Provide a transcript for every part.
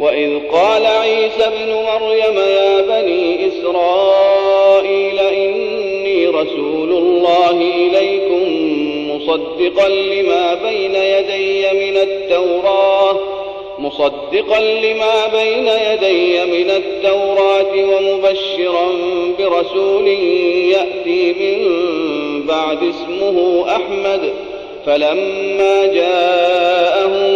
وإذ قال عيسى ابن مريم يا بني إسرائيل إني رسول الله إليكم مصدقا لما بين يدي من التوراة مصدقا لما بين يدي من التوراة ومبشرا برسول يأتي من بعد اسمه أحمد فلما جاءهم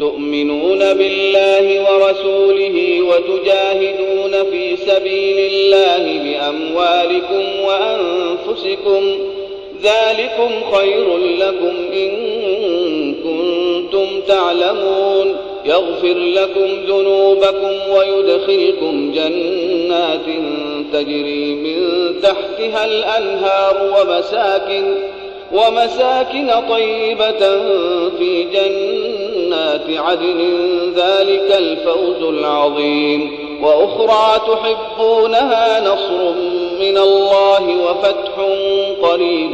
تؤمنون بالله ورسوله وتجاهدون في سبيل الله بأموالكم وأنفسكم ذلكم خير لكم إن كنتم تعلمون يغفر لكم ذنوبكم ويدخلكم جنات تجري من تحتها الأنهار ومساكن ومساكن طيبة في جنات عدن ذلك الفوز العظيم. وأخرى تحبونها نصر من الله وفتح قريب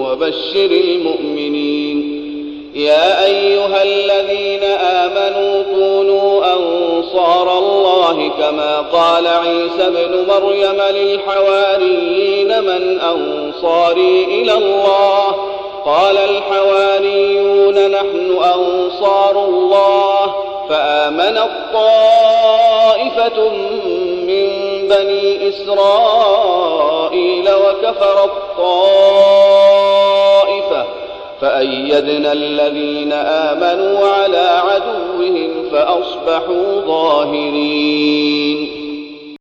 وبشر المؤمنين. يا أيها الذين آمنوا كونوا أنصار الله كما قال عيسى ابن مريم للحواريين من أنصاري إلى الله قال الحواريون نحن أنصار الله فآمن الطائفة من بني إسرائيل وكفر الطائفة فأيدنا الذين آمنوا على عدوهم فأصبحوا ظاهرين